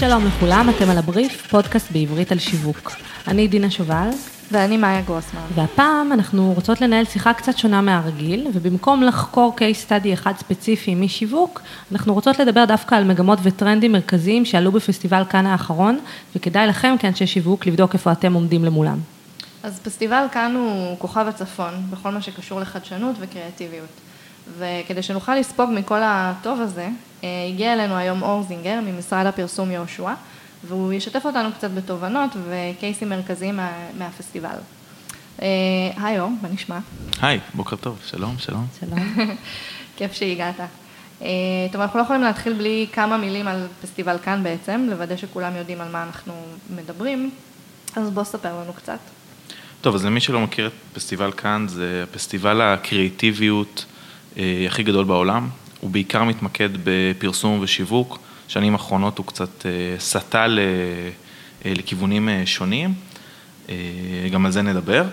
שלום לכולם, אתם על הבריף, פודקאסט בעברית על שיווק. אני דינה שובל. ואני מאיה גרוסמן. והפעם אנחנו רוצות לנהל שיחה קצת שונה מהרגיל, ובמקום לחקור case study אחד ספציפי משיווק, אנחנו רוצות לדבר דווקא על מגמות וטרנדים מרכזיים שעלו בפסטיבל כאן האחרון, וכדאי לכם כאנשי שיווק לבדוק איפה אתם עומדים למולם. אז פסטיבל כאן הוא כוכב הצפון, בכל מה שקשור לחדשנות וקריאטיביות. וכדי שנוכל לספוג מכל הטוב הזה, הגיע אלינו היום אור זינגר ממשרד הפרסום יהושע, והוא ישתף אותנו קצת בתובנות וקייסים מרכזיים מה, מהפסטיבל. אה, היי אור, מה נשמע? היי, בוקר טוב, שלום, שלום. שלום. כיף שהגעת. אה, טוב, אנחנו לא יכולים להתחיל בלי כמה מילים על פסטיבל כאן בעצם, לוודא שכולם יודעים על מה אנחנו מדברים, אז בוא ספר לנו קצת. טוב, אז למי שלא מכיר את פסטיבל כאן, זה פסטיבל הקריאיטיביות אה, הכי גדול בעולם. הוא בעיקר מתמקד בפרסום ושיווק. שנים האחרונות הוא קצת אה, סטה אה, לכיוונים שונים, גם על זה נדבר.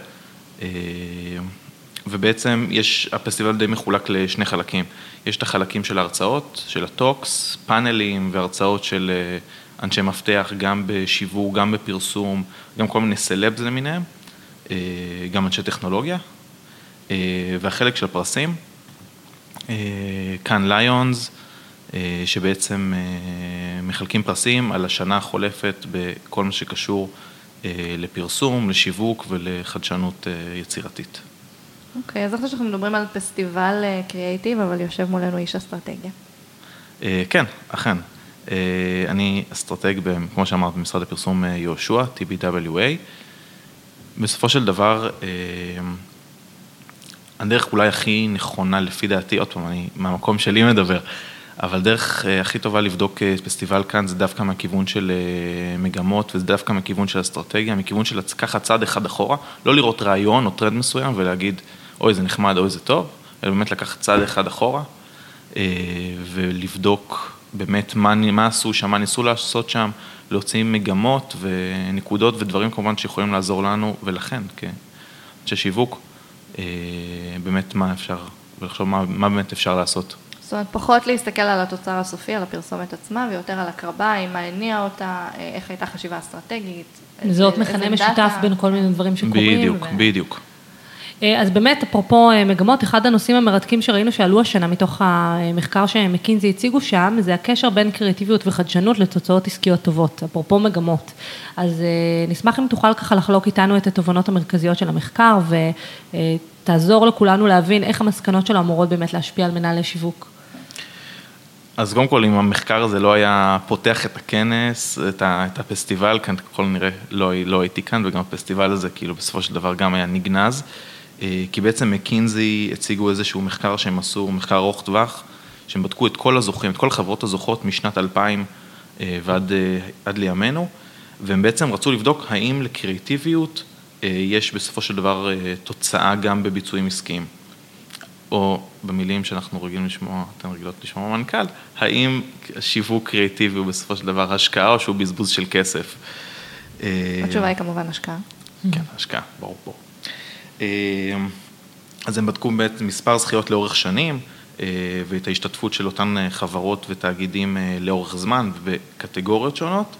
ובעצם יש, הפסטיבל די מחולק לשני חלקים. יש את החלקים של ההרצאות, של הטוקס, פאנלים והרצאות של אנשי מפתח, גם בשיווק, גם בפרסום, גם כל מיני סלבס למיניהם, גם אנשי טכנולוגיה. והחלק של הפרסים, Cannes Lions, אה, שבעצם אה, מחלקים פרסים על השנה החולפת בכל מה שקשור אה, לפרסום, לשיווק ולחדשנות יצירתית. אוקיי, okay, אז עכשיו שאנחנו מדברים על פסטיבל קריאייטיב, אבל יושב מולנו איש אסטרטגיה. כן, אכן. אני אסטרטג, כמו שאמרת, במשרד הפרסום יהושע, TBWA. בסופו של דבר, הדרך אולי הכי נכונה לפי דעתי, עוד פעם, אני מהמקום שלי מדבר, אבל דרך אה, הכי טובה לבדוק אה, פסטיבל כאן זה דווקא מהכיוון של אה, מגמות וזה דווקא מכיוון של אסטרטגיה, מכיוון של לקחת צעד אחד אחורה, לא לראות רעיון או טרנד מסוים ולהגיד אוי זה נחמד, אוי זה טוב, אלא באמת לקחת צעד אחד אחורה ולבדוק באמת מה, מה עשו שם, מה ניסו לעשות שם, להוציא מגמות ונקודות ודברים כמובן שיכולים לעזור לנו ולכן, כאנשי שיווק. אה, באמת מה אפשר, ולחשוב מה, מה באמת אפשר לעשות. זאת אומרת, פחות להסתכל על התוצר הסופי, על הפרסומת עצמה, ויותר על הקרביים, מה הניע אותה, אה, איך הייתה חשיבה אסטרטגית. לזהות מכנה משותף בין כל מיני דברים שקורים. בדיוק, ו... בדיוק. אה, אז באמת, אפרופו אה, מגמות, אחד הנושאים המרתקים שראינו שעלו השנה מתוך המחקר שמקינזי הציגו שם, זה הקשר בין קריאטיביות וחדשנות לתוצאות עסקיות טובות, אפרופו מגמות. אז אה, נשמח אם תוכל ככה לחלוק איתנו את התובנות המרכזיות של המחקר, ותעזור לכולנו להבין איך המסקנות שלו אמורות באמת להשפיע על מנהלי שיווק. אז קודם כל, אם המחקר הזה לא היה פותח את הכנס, את, ה, את הפסטיבל, כאן ככל נראה לא, לא הייתי כאן, וגם הפסטיבל הזה, כאילו, בסופו של דבר גם היה נגנז. אה, כי בעצם מקינזי הציגו איזשהו מחקר שהם עשו, מחקר ארוך טווח, שהם בדקו את כל הזוכים, את כל החברות הזוכות משנת 2000 אה, ועד אה, לימינו, והם בעצם רצו לבדוק האם לקריאיטיביות יש בסופו של דבר תוצאה גם בביצועים עסקיים. או במילים שאנחנו רגילים לשמוע, אתן רגילות לשמוע מנכ"ל, האם שיווק קריאיטיבי הוא בסופו של דבר השקעה או שהוא בזבוז של כסף? התשובה היא כמובן השקעה. כן, השקעה, ברור, ברור. אה, אז הם בדקו מספר זכיות לאורך שנים, אה, ואת ההשתתפות של אותן אה, חברות ותאגידים לאורך זמן ובקטגוריות שונות,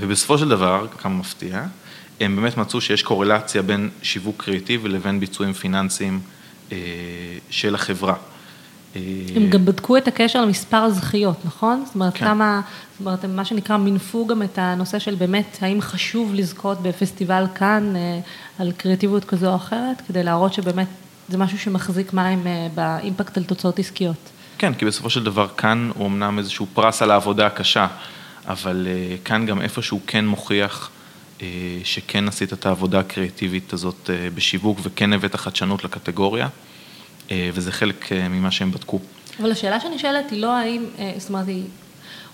ובסופו של דבר, כמה מפתיע, הם באמת מצאו שיש קורלציה בין שיווק קריאיטיבי לבין ביצועים פיננסיים של החברה. הם גם בדקו את הקשר למספר הזכיות, נכון? זאת אומרת, כן. כמה, זאת אומרת, מה שנקרא, מינפו גם את הנושא של באמת, האם חשוב לזכות בפסטיבל כאן אה, על קריאטיביות כזו או אחרת, כדי להראות שבאמת זה משהו שמחזיק מים אה, באימפקט על תוצאות עסקיות. כן, כי בסופו של דבר כאן הוא אמנם איזשהו פרס על העבודה הקשה, אבל אה, כאן גם איפשהו כן מוכיח שכן עשית את העבודה הקריאטיבית הזאת בשיווק וכן הבאת חדשנות לקטגוריה. אה, וזה חלק אה, ממה שהם בדקו. אבל השאלה שאני שואלת היא לא האם, אה, זאת אומרת, היא,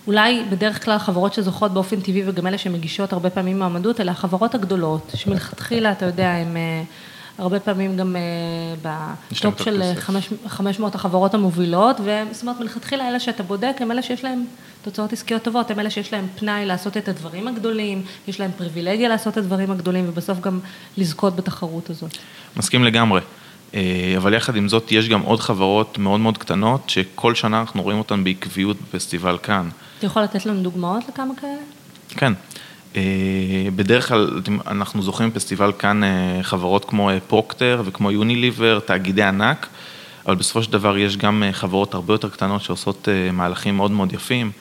אולי בדרך כלל חברות שזוכות באופן טבעי וגם אלה שמגישות הרבה פעמים מעמדות, אלה החברות הגדולות, שמלכתחילה, אתה יודע, הן הרבה פעמים גם בטופ של 500 החברות המובילות, וזאת אומרת, מלכתחילה אלה שאתה בודק, הם אלה שיש להם תוצאות עסקיות טובות, הם אלה שיש להם פנאי לעשות את הדברים הגדולים, יש להם פריבילגיה לעשות את הדברים הגדולים, ובסוף גם לזכות בתחרות הזאת. מסכים לגמרי. אבל יחד עם זאת, יש גם עוד חברות מאוד מאוד קטנות, שכל שנה אנחנו רואים אותן בעקביות בפסטיבל כאן. אתה יכול לתת לנו דוגמאות לכמה כאלה? כן. בדרך כלל אנחנו זוכרים בפסטיבל קאן חברות כמו פרוקטר וכמו יוניליבר, תאגידי ענק, אבל בסופו של דבר יש גם חברות הרבה יותר קטנות שעושות מהלכים מאוד מאוד יפים.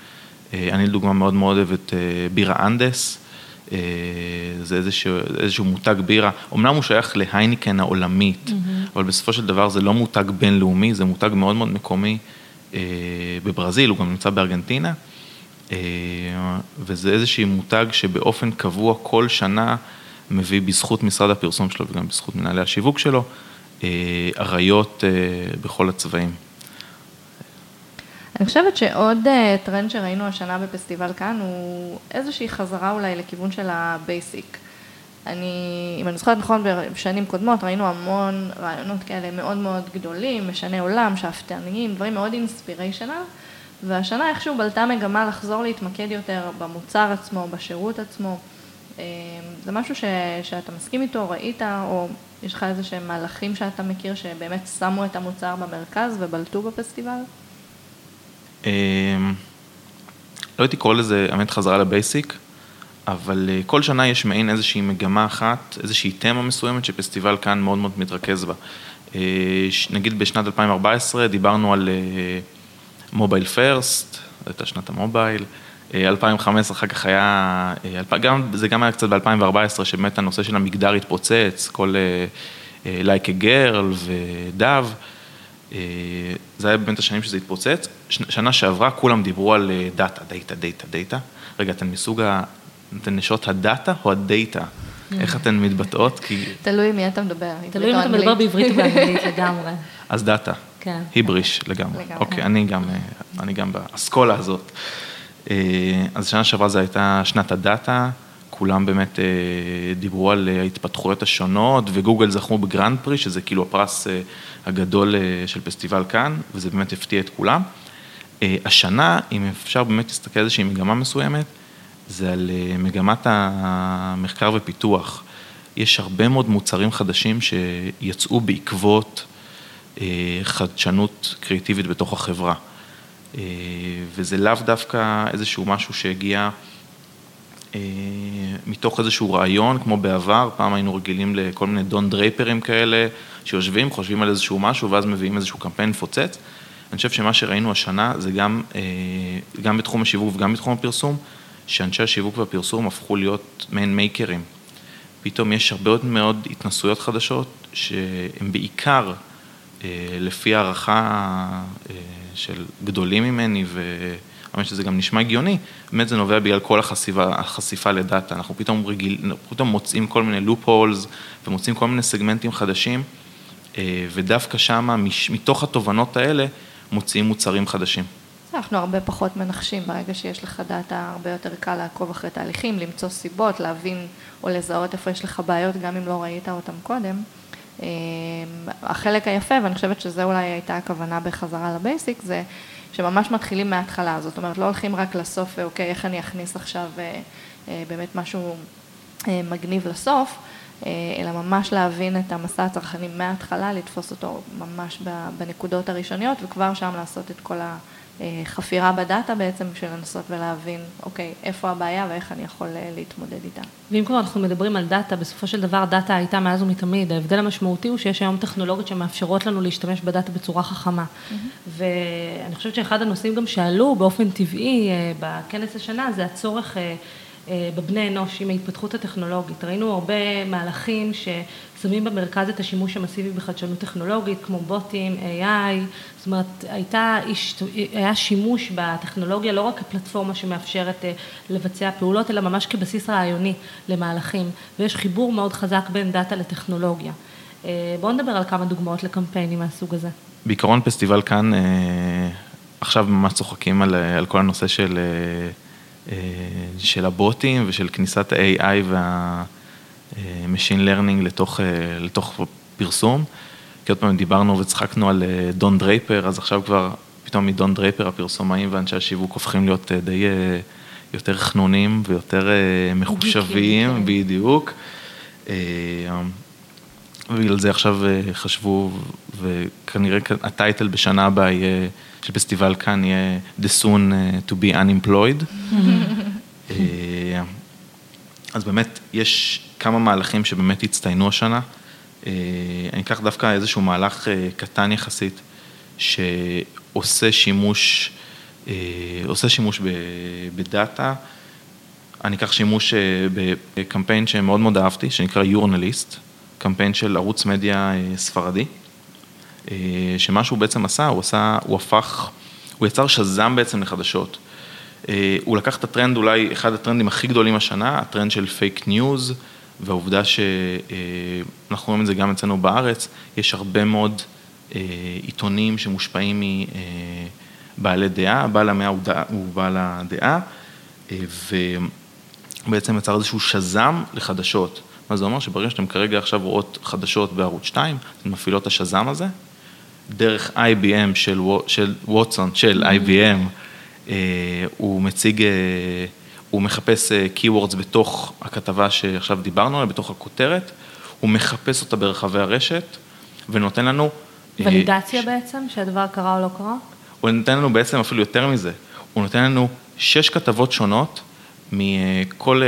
אני לדוגמה מאוד מאוד אוהב את בירה אנדס, זה איזשהו, איזשהו מותג בירה, אמנם הוא שייך להייניקן העולמית, mm-hmm. אבל בסופו של דבר זה לא מותג בינלאומי, זה מותג מאוד מאוד מקומי בברזיל, הוא גם נמצא בארגנטינה, וזה איזשהו מותג שבאופן קבוע כל שנה מביא בזכות משרד הפרסום שלו וגם בזכות מנהלי השיווק שלו, אריות בכל הצבעים. אני חושבת שעוד טרנד שראינו השנה בפסטיבל קאן הוא איזושהי חזרה אולי לכיוון של ה basic. אני, אם אני זוכרת נכון, בשנים קודמות ראינו המון רעיונות כאלה מאוד מאוד גדולים, משני עולם, שאפתניים, דברים מאוד inspirational, והשנה איכשהו בלטה מגמה לחזור להתמקד יותר במוצר עצמו, בשירות עצמו. זה משהו ש, שאתה מסכים איתו, ראית, או יש לך איזה שהם מהלכים שאתה מכיר שבאמת שמו את המוצר במרכז ובלטו בפסטיבל? לא הייתי קורא לזה, האמת, חזרה לבייסיק, אבל כל שנה יש מעין איזושהי מגמה אחת, איזושהי תמה מסוימת שפסטיבל כאן מאוד מאוד מתרכז בה. נגיד בשנת 2014 דיברנו על mobile first, זו הייתה שנת ה mobile, 2015 אחר כך היה, זה גם היה קצת ב-2014, שבאמת הנושא של המגדר התפוצץ, כל Like a Girl ו Dove. זה היה באמת השנים שזה התפוצץ, שנה שעברה כולם דיברו על דאטה, דאטה, דאטה, דאטה. רגע, אתן מסוג, אתן נשות הדאטה או הדאטה? איך אתן מתבטאות? תלוי מי אתה מדבר, תלוי אם אתה מדבר בעברית או באנגלית לגמרי. אז דאטה, כן. היבריש לגמרי. אוקיי, אני גם באסכולה הזאת. אז שנה שעברה זו הייתה שנת הדאטה, כולם באמת דיברו על ההתפתחויות השונות, וגוגל זכו ב Grand Prix, שזה כאילו הפרס הגדול של פסטיבל קאן, וזה באמת הפתיע את כולם. השנה, אם אפשר באמת להסתכל על איזושהי מגמה מסוימת, זה על מגמת המחקר ופיתוח. יש הרבה מאוד מוצרים חדשים שיצאו בעקבות חדשנות קריאיטיבית בתוך החברה. וזה לאו דווקא איזשהו משהו שהגיע מתוך איזשהו רעיון, כמו בעבר, פעם היינו רגילים לכל מיני דון דרייפרים כאלה, שיושבים, חושבים על איזשהו משהו, ואז מביאים איזשהו קמפיין מפוצץ. אני חושב שמה שראינו השנה זה גם, גם בתחום השיווק וגם בתחום הפרסום, שאנשי השיווק והפרסום הפכו להיות מעין מייקרים. פתאום יש הרבה מאוד התנסויות חדשות, שהן בעיקר לפי הערכה של גדולים ממני, והאמת שזה גם נשמע הגיוני, באמת זה נובע בגלל כל החשיפה, החשיפה לדאטה, אנחנו פתאום רגיל, פתאום מוצאים כל מיני לופ הולס, ומוצאים כל מיני סגמנטים חדשים, ודווקא שמה, מתוך התובנות האלה, מוציאים מוצרים חדשים. אנחנו הרבה פחות מנחשים, ברגע שיש לך דאטה, הרבה יותר קל לעקוב אחרי תהליכים, למצוא סיבות, להבין או לזהות איפה יש לך בעיות, גם אם לא ראית אותם קודם. החלק היפה, ואני חושבת שזה אולי הייתה הכוונה בחזרה לבייסיק, זה שממש מתחילים מההתחלה, זאת אומרת, לא הולכים רק לסוף, ואוקיי, איך אני אכניס עכשיו באמת משהו מגניב לסוף, אלא ממש להבין את המסע הצרכני מההתחלה, לתפוס אותו ממש בנקודות הראשוניות, וכבר שם לעשות את כל החפירה בדאטה בעצם, בשביל לנסות ולהבין, אוקיי, איפה הבעיה ואיך אני יכול להתמודד איתה. ואם כבר אנחנו מדברים על דאטה, בסופו של דבר דאטה הייתה מאז ומתמיד, ההבדל המשמעותי הוא שיש היום טכנולוגיות שמאפשרות לנו להשתמש בדאטה בצורה חכמה. ואני חושבת שאחד הנושאים גם שעלו באופן טבעי בכנס השנה, זה הצורך בבני אנוש עם ההתפתחות הטכנולוגית. ראינו הרבה מהלכים ששמים במרכז את השימוש המסיבי בחדשנות טכנולוגית, כמו בוטים, AI, זאת אומרת, הייתה, היה שימוש בטכנולוגיה לא רק כפלטפורמה שמאפשרת לבצע פעולות, אלא ממש כבסיס רעיוני למהלכים, ויש חיבור מאוד חזק בין דאטה לטכנולוגיה. בואו נדבר על כמה דוגמאות לקמפיינים מהסוג הזה. בעיקרון פסטיבל כאן, עכשיו ממש צוחקים על, על כל הנושא של... של הבוטים ושל כניסת ה-AI וה-Machine Learning לתוך, לתוך פרסום. כי עוד פעם דיברנו וצחקנו על דון דרייפר, אז עכשיו כבר פתאום מדון דרייפר הפרסומאים ואנשי השיווק הופכים להיות די יותר חנונים ויותר מחושבים, בדיוק. ובגלל זה עכשיו אה, חשבו, וכנראה הטייטל בשנה הבאה יהיה, של פסטיבל כאן יהיה The Soon אה, to be Unemployed. אז באמת, יש כמה מהלכים שבאמת הצטיינו השנה. אני אקח דווקא איזשהו מהלך קטן יחסית, שעושה שימוש, עושה שימוש בדאטה. אני אקח שימוש בקמפיין שמאוד מאוד אהבתי, שנקרא יורנליסט. קמפיין של ערוץ מדיה אה, ספרדי, אה, שמה שהוא בעצם עשה, הוא עשה, הוא הפך, הוא יצר Shazam בעצם לחדשות. אה, הוא לקח את הטרנד, אולי אחד הטרנדים הכי גדולים השנה, הטרנד של פייק ניוז, והעובדה שאנחנו רואים את זה גם אצלנו בארץ, יש הרבה מאוד עיתונים שמושפעים מבעלי דעה, בעל המאה הוא בעל הדעה, ובעצם יצר איזשהו שזם לחדשות. מה זה אומר שברגע שאתם כרגע עכשיו רואות חדשות בערוץ 2, אתן מפעילות את השזם הזה, דרך IBM של, של ווטסון, של IBM, אה, הוא מציג, אה, הוא מחפש אה, keywords בתוך הכתבה שעכשיו דיברנו עליה, בתוך הכותרת, הוא מחפש אותה ברחבי הרשת, ונותן לנו... ולידציה ש... בעצם, שהדבר קרה או לא קרה? הוא נותן לנו בעצם אפילו יותר מזה, הוא נותן לנו שש כתבות שונות מכל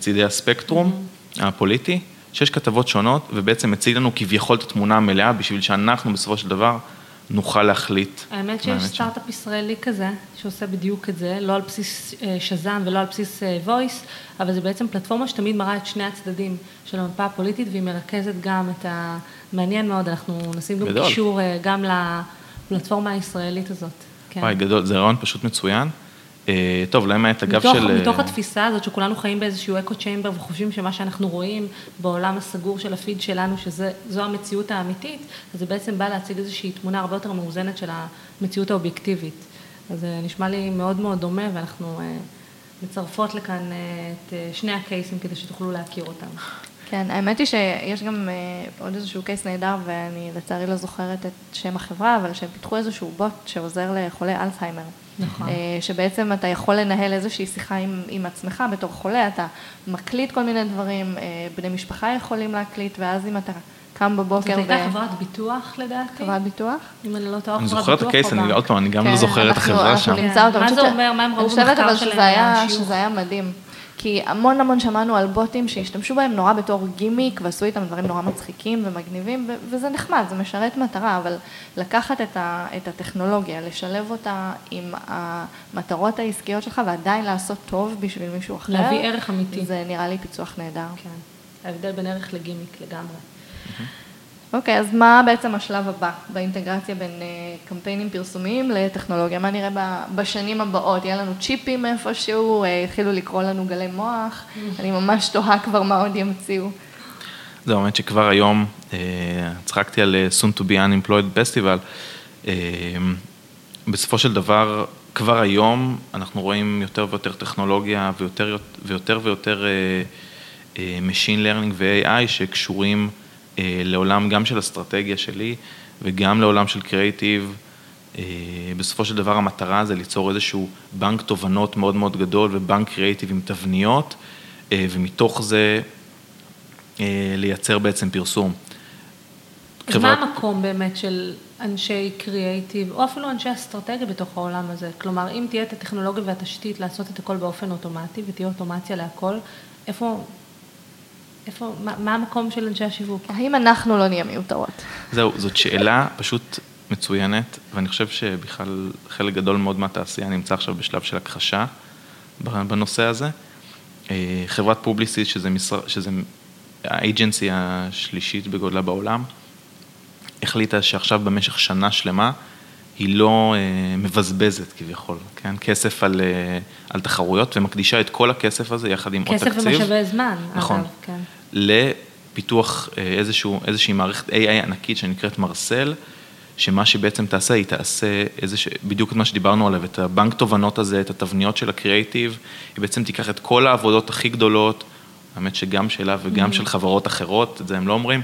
צידי הספקטרום. Mm-hmm. הפוליטי, שש כתבות שונות, ובעצם מציג לנו כביכול את התמונה המלאה, בשביל שאנחנו בסופו של דבר נוכל להחליט. האמת שיש סטארט-אפ ישראלי כזה, שעושה בדיוק את זה, לא על בסיס אה, שז"ם ולא על בסיס אה, voice, אבל זה בעצם פלטפורמה שתמיד מראה את שני הצדדים של המפה הפוליטית, והיא מרכזת גם את ה... מעניין מאוד, אנחנו נשים גם קישור אה, גם לפלטפורמה הישראלית הזאת. כן. וואי, גדול, זה רעיון פשוט מצוין. אה, טוב, למעט אגב מתוך, של... מתוך התפיסה הזאת שכולנו חיים באיזשהו אקו צ'יימבר וחושבים שמה שאנחנו רואים בעולם הסגור של הפיד שלנו, שזו המציאות האמיתית, אז זה בעצם בא להציג איזושהי תמונה הרבה יותר מאוזנת של המציאות האובייקטיבית. אז זה נשמע לי מאוד מאוד דומה ואנחנו אה, מצרפות לכאן אה, את שני הקייסים כדי שתוכלו להכיר אותם. כן, האמת היא שיש גם עוד איזשהו קייס נהדר, ואני לצערי לא זוכרת את שם החברה, אבל שהם פיתחו איזשהו בוט שעוזר לחולי אלצהיימר. נכון. אה, שבעצם אתה יכול לנהל איזושהי שיחה עם, עם עצמך בתור חולה, אתה מקליט כל מיני דברים, אה, בני משפחה יכולים להקליט, ואז אם אתה קם בבוקר ו... זאת הייתה חברת ביטוח לדעתי? חברת ביטוח? אם אני לא טועה, חברת ביטוח. אני זוכר את הקייס, אני עוד פעם, אני גם לא כן, זוכר את החברה שם. אותו. מה זה אומר, מה הם ראו במחקר שלהם? אני חושבת אבל שזה היה מדהים. כי המון המון שמענו על בוטים שהשתמשו בהם נורא בתור גימיק ועשו איתם דברים נורא מצחיקים ומגניבים וזה נחמד, זה משרת מטרה, אבל לקחת את, ה, את הטכנולוגיה, לשלב אותה עם המטרות העסקיות שלך ועדיין לעשות טוב בשביל מישהו אחר, להביא ערך אמיתי. זה נראה לי פיצוח נהדר. כן, ההבדל בין ערך לגימיק לגמרי. אוקיי, okay, אז מה בעצם השלב הבא באינטגרציה בין uh, קמפיינים פרסומיים לטכנולוגיה? מה נראה בשנים הבאות? יהיה לנו צ'יפים איפשהו, uh, התחילו לקרוא לנו גלי מוח, אני ממש תוהה כבר מה עוד ימציאו. זה האמת שכבר היום, uh, צחקתי על soon to be unemployed festival, בסופו של דבר, כבר היום אנחנו רואים יותר ויותר טכנולוגיה ויותר ויותר ויותר uh, uh, Machine Learning ו-AI שקשורים אה, לעולם גם של אסטרטגיה שלי וגם לעולם של קריאיטיב. אה, בסופו של דבר המטרה זה ליצור איזשהו בנק תובנות מאוד מאוד גדול ובנק קריאיטיב עם תבניות, אה, ומתוך זה לייצר בעצם פרסום. אז חברת... מה המקום באמת של אנשי קריאיטיב, או אפילו אנשי אסטרטגיה בתוך העולם הזה? כלומר, אם תהיה את הטכנולוגיה והתשתית לעשות את הכל באופן אוטומטי ותהיה אוטומציה להכל, איפה, איפה, מה, מה המקום של אנשי השיווק? האם אנחנו לא נהיה מיותרות? זהו, זאת שאלה פשוט מצוינת, ואני חושב שבכלל חלק גדול מאוד מהתעשייה נמצא עכשיו בשלב של הכחשה בנושא הזה. אה, חברת Publicis, שזה, משר... שזה ה agency השלישית בגודלה בעולם, החליטה שעכשיו במשך שנה שלמה היא לא אה, מבזבזת כביכול, כן? כסף על, אה, על תחרויות ומקדישה את כל הכסף הזה יחד עם עוד תקציב. כסף ומשאבי זמן, נכון. אגב, כן. לפיתוח אה, איזשהו, איזושהי מערכת AI ענקית שנקראת מרסל, שמה שבעצם תעשה, היא תעשה איזוש... בדיוק את מה שדיברנו עליו, את הבנק תובנות הזה, את התבניות של הקריאיטיב, היא בעצם תיקח את כל העבודות הכי גדולות, האמת שגם שלה וגם mm-hmm. של חברות אחרות, את זה הם לא אומרים,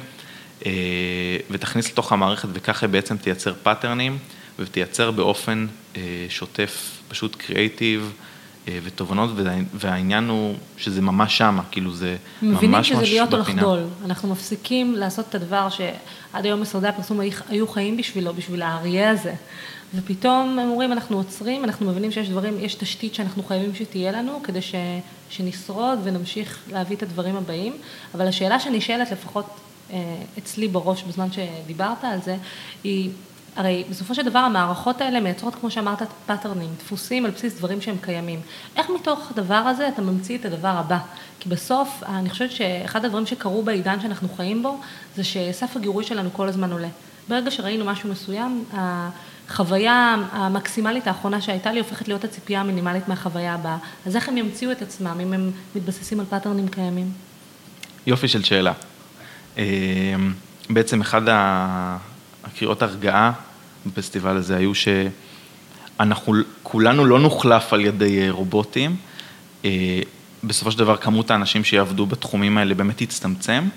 ותכניס לתוך המערכת וככה בעצם תייצר pattern ים. ותייצר באופן אה, שוטף, פשוט קריאיטיב, אה, ותובנות, והעניין הוא שזה ממש שמה, כאילו זה ממש ממש בפינה. מבינים שזה להיות או לחדול, אנחנו מפסיקים לעשות את הדבר שעד היום משרדי הפרסום היו חיים בשבילו, בשביל האריה הזה, ופתאום הם אומרים, אנחנו עוצרים, אנחנו מבינים שיש דברים, יש תשתית שאנחנו חייבים שתהיה לנו, כדי ש, שנשרוד ונמשיך להביא את הדברים הבאים, אבל השאלה שנשאלת, לפחות אה, אצלי בראש בזמן שדיברת על זה, היא הרי בסופו של דבר המערכות האלה מייצרות, כמו שאמרת, pattern ים, דפוסים על בסיס דברים שהם קיימים. איך מתוך הדבר הזה אתה ממציא את הדבר הבא? כי בסוף, אני חושבת שאחד הדברים שקרו בעידן שאנחנו חיים בו, זה שסף הגירוי שלנו כל הזמן עולה. ברגע שראינו משהו מסוים, החוויה המקסימלית האחרונה שהייתה לי הופכת להיות הציפייה המינימלית מהחוויה הבאה. אז איך הם ימציאו את עצמם אם הם מתבססים על pattern ים קיימים? יופי של שאלה. אה, בעצם אחד הקריאות הרגעה בפסטיבל הזה היו שאנחנו כולנו לא נוחלף על ידי אה, רובוטים. אה, בסופו של דבר כמות האנשים שיעבדו בתחומים האלה באמת תצטמצם,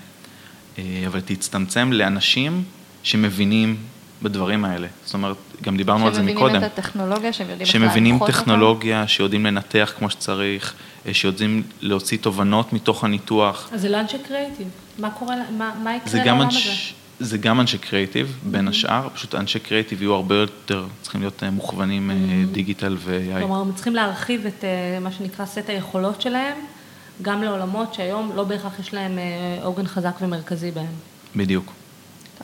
אה, אבל תצטמצם לאנשים שמבינים בדברים האלה. זאת אומרת, גם דיברנו על זה מקודם. שמבינים את הטכנולוגיה, שהם יודעים איך להנחות אותה. שמבינים טכנולוגיה, שיודעים לנתח כמו שצריך, שיודעים להוציא תובנות מתוך הניתוח. אז זה לא אנשי קריאיטיב. מה קורה, מה, מה יקרה לעולם הזה? זה גם אנשי קריאיטיב, בין mm-hmm. השאר, פשוט אנשי קריאיטיב יהיו הרבה יותר, צריכים להיות אה, מוכוונים mm-hmm. דיגיטל ו-AI. כלומר, הם צריכים להרחיב את אה, מה שנקרא סט היכולות שלהם, גם לעולמות שהיום לא בהכרח יש להם עוגן חזק ומרכזי בהם. בדיוק.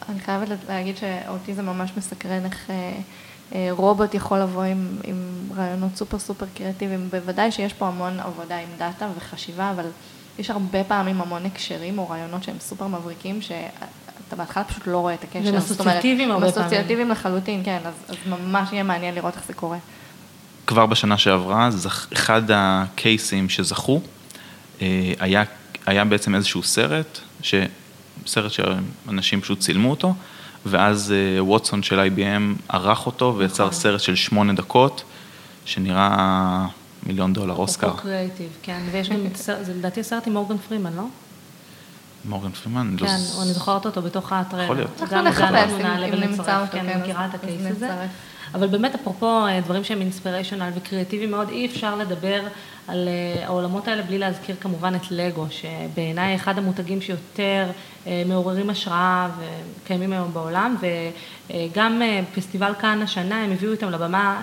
אני חייבת להגיד שאותי זה ממש מסקרן איך רובוט יכול לבוא עם, עם רעיונות סופר סופר קריאטיביים, בוודאי שיש פה המון עבודה עם דאטה וחשיבה, אבל יש הרבה פעמים המון הקשרים או רעיונות שהם סופר מבריקים, אתה בהתחלה פשוט לא רואה את הקשר. הם אסוציאטיביים הרבה פעמים. הם אסוציאטיביים לחלוטין, כן, אז, אז ממש יהיה מעניין לראות איך זה קורה. כבר בשנה שעברה, אחד ה case ים שזכו, אה, היה, היה בעצם איזשהו סרט, ש... סרט שאנשים פשוט צילמו אותו, ואז אה, ווטסון של IBM ערך אותו ויצר נכון. סרט של שמונה דקות, שנראה מיליון דולר אוסקר. קריאיטיב, כן, ויש גם, זה לדעתי סרט עם מורגן פרימן, לא? מורגן פרימן? לא כן, אני זוכרת אותו בתוך האטרל. יכול להיות. אנחנו נחפש אם נמצא אותו, כן, אני מכירה את הקייס הזה. אבל באמת, אפרופו אה, דברים שהם אינספיריישנל וקריאטיביים מאוד, אי אפשר לדבר על אה, העולמות האלה בלי להזכיר כמובן את לגו, שבעיניי אחד המותגים שיותר אה, מעוררים השראה וקיימים היום בעולם, וגם פסטיבל כאן השנה, הם הביאו איתם לבמה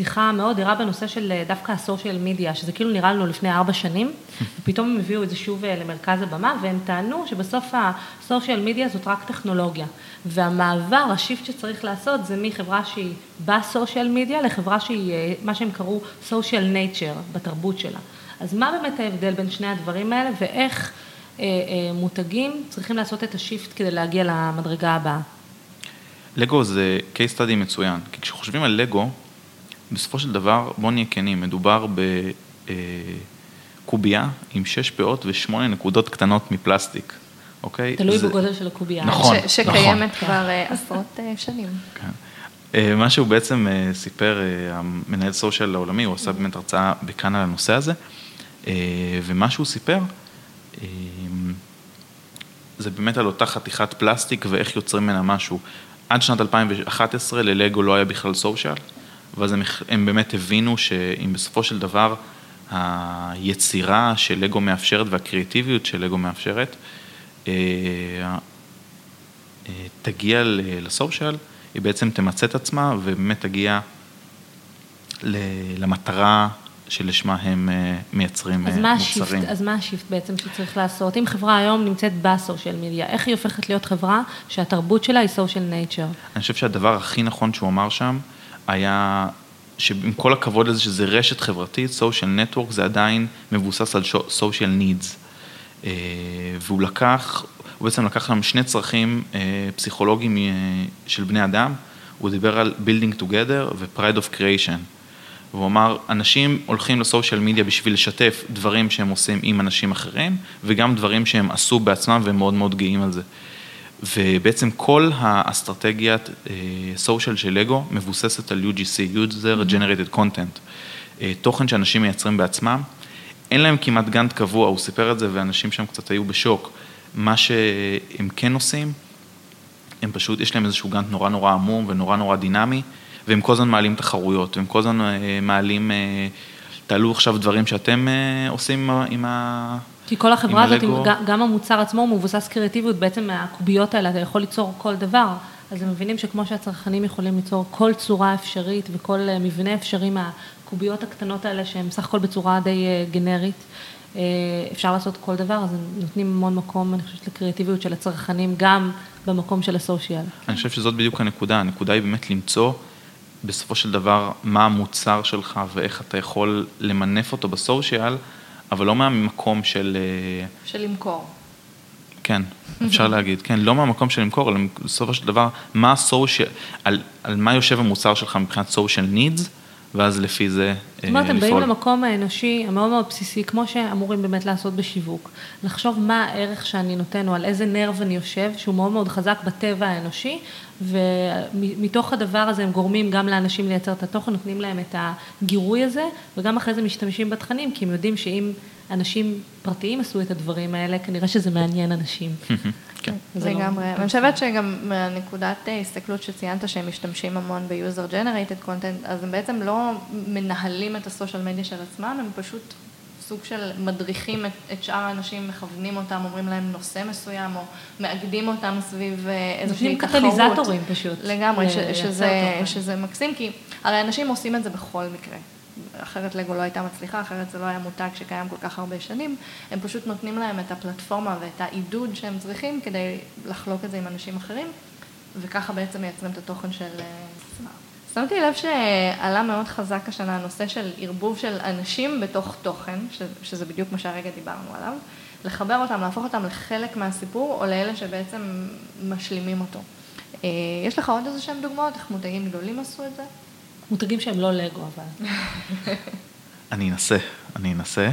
שיחה מאוד ערה בנושא של אה, דווקא הסושיאל מדיה, שזה כאילו נראה לנו לפני ארבע שנים, ופתאום הם הביאו את זה שוב אה, למרכז הבמה, והם טענו שבסוף הסושיאל מדיה זאת רק טכנולוגיה. והמעבר, השיפט שצריך לעשות, זה מחברה שהיא בסושיאל מדיה לחברה שהיא, אה, מה שהם קראו סושיאל נייצ'ר, בתרבות שלה. אז מה באמת ההבדל בין שני הדברים האלה, ואיך אה, אה, מותגים צריכים לעשות את השיפט כדי להגיע למדרגה הבאה? לגו זה case study מצוין, כי כשחושבים על לגו, בסופו של דבר, בוא נהיה כנים, מדובר בקובייה עם שש פאות ושמונה נקודות קטנות מפלסטיק, אוקיי? תלוי זה... בגודל של הקובייה. נכון, ש- שקיימת נכון. כבר אה, עשרות אה, שנים. כן. אה, מה שהוא בעצם סיפר, המנהל סושיאל העולמי, הוא עשה באמת הרצאה בכאן על הנושא הזה, ומה שהוא סיפר, זה באמת על אותה חתיכת פלסטיק ואיך יוצרים ממנה משהו. עד שנת 2011 ללגו לא היה בכלל סושיאל, ואז הם, הם באמת הבינו שאם בסופו של דבר היצירה של לגו מאפשרת והקריאטיביות של לגו מאפשרת, אה, אה, תגיע ל social, היא בעצם תמצה את עצמה ובאמת תגיע למטרה שלשמה הם אה, מייצרים אז מוצרים. ה shift, אז מה ה shift בעצם שצריך לעשות? אם חברה היום נמצאת ב social media, איך היא הופכת להיות חברה שהתרבות שלה היא social nature? אני חושב שהדבר הכי נכון שהוא אמר שם, היה שעם כל הכבוד לזה שזה רשת חברתית, social network זה עדיין מבוסס על social needs. אה, והוא לקח, הוא בעצם לקח לנו שני צרכים אה, פסיכולוגיים אה, של בני אדם, הוא דיבר על building together ו-pride of creation. והוא אמר, אנשים הולכים לסושיאל מדיה בשביל לשתף דברים שהם עושים עם אנשים אחרים, וגם דברים שהם עשו בעצמם והם מאוד מאוד גאים על זה. ובעצם כל האסטרטגיית סושיאל של לגו מבוססת על UGC, user generated content, אה, תוכן שאנשים מייצרים בעצמם, אין להם כמעט גאנט קבוע, הוא סיפר את זה ואנשים שם קצת היו בשוק, מה שהם כן עושים, הם פשוט, יש להם איזשהו גאנט נורא נורא עמום ונורא נורא דינמי, והם כל הזמן מעלים תחרויות, והם כל הזמן אה, מעלים, אה, תעלו עכשיו דברים שאתם אה, עושים עם ה... כי כל החברה הזאת, גם המוצר עצמו מבוסס קריאטיביות, בעצם מהקוביות האלה אתה יכול ליצור כל דבר. אז הם מבינים שכמו שהצרכנים יכולים ליצור כל צורה אפשרית וכל מבנה אפשרי מהקוביות הקטנות האלה, שהן סך הכל בצורה די גנרית, אפשר לעשות כל דבר, אז הם נותנים המון מקום, אני חושבת, לקריאטיביות של הצרכנים, גם במקום של הסושיאל. אני חושב שזאת בדיוק הנקודה, הנקודה היא באמת למצוא בסופו של דבר מה המוצר שלך ואיך אתה יכול למנף אותו בסושיאל, אבל לא מהמקום של... של למכור. כן, אפשר להגיד, כן, לא מהמקום של למכור, אלא בסופו של דבר, מה הסושיאל, על, על מה יושב המוצר שלך מבחינת סושיאל נידס, ואז לפי זה לפעול. זאת אומרת, הם באים למקום האנושי המאוד מאוד בסיסי, כמו שאמורים באמת לעשות בשיווק. לחשוב מה הערך שאני נותן, או על איזה נרב אני יושב, שהוא מאוד מאוד חזק בטבע האנושי, ומתוך הדבר הזה הם גורמים גם לאנשים לייצר את התוכן, נותנים להם את הגירוי הזה, וגם אחרי זה משתמשים בתכנים, כי הם יודעים שאם אנשים פרטיים עשו את הדברים האלה, כנראה שזה מעניין אנשים. כן. לגמרי. אני חושבת שגם מהנקודת הסתכלות שציינת שהם משתמשים המון ב-user generated content, אז הם בעצם לא מנהלים את הסושיאל מדיה של עצמם, הם פשוט סוג של מדריכים את, את שאר האנשים, מכוונים אותם, אומרים להם נושא מסוים, או מאגדים אותם סביב איזושהי תחרות. נותנים קטליזטורים פשוט. לגמרי, ש, שזה, שזה מקסים, כי הרי אנשים עושים את זה בכל מקרה. אחרת לגו לא הייתה מצליחה, אחרת זה לא היה מותג שקיים כל כך הרבה שנים, הם פשוט נותנים להם את הפלטפורמה ואת העידוד שהם צריכים כדי לחלוק את זה עם אנשים אחרים, וככה בעצם מייצרים את התוכן של עצמם. שמתי לב שעלה מאוד חזק השנה הנושא של ערבוב של אנשים בתוך תוכן, שזה בדיוק מה שהרגע דיברנו עליו, לחבר אותם, להפוך אותם לחלק מהסיפור, או לאלה שבעצם משלימים אותו. יש לך עוד איזה שהם דוגמאות, איך מותגים גדולים עשו את זה? מותגים שהם לא לגו, אבל. אני אנסה, אני אנסה.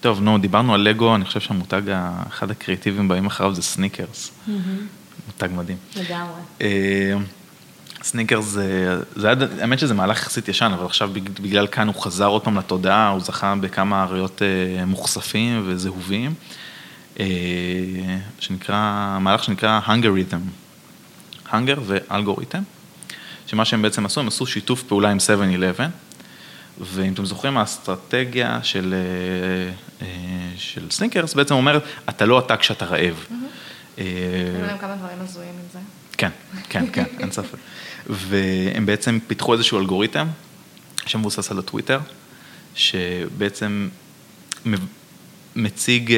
טוב, נו, דיברנו על לגו, אני חושב שהמותג, אחד הקריאיטיביים הבאים אחריו זה סניקרס. מותג מדהים. לגמרי. סניקרס זה, זה היה, האמת שזה מהלך יחסית ישן, אבל עכשיו בגלל קאן הוא חזר עוד פעם לתודעה, הוא זכה בכמה אריות מוכספים וזהובים, שנקרא, מהלך שנקרא Hungerithm, Hunger ואלגוריתם. שמה שהם בעצם עשו, הם עשו שיתוף פעולה עם 7-11, ואם אתם זוכרים, האסטרטגיה של, של סניקרס בעצם אומרת, אתה לא אתה כשאתה רעב. היו להם כמה דברים הזויים עם זה. כן, כן, כן, אין ספק. והם בעצם פיתחו איזשהו אלגוריתם, שמבוסס על הטוויטר, שבעצם מציג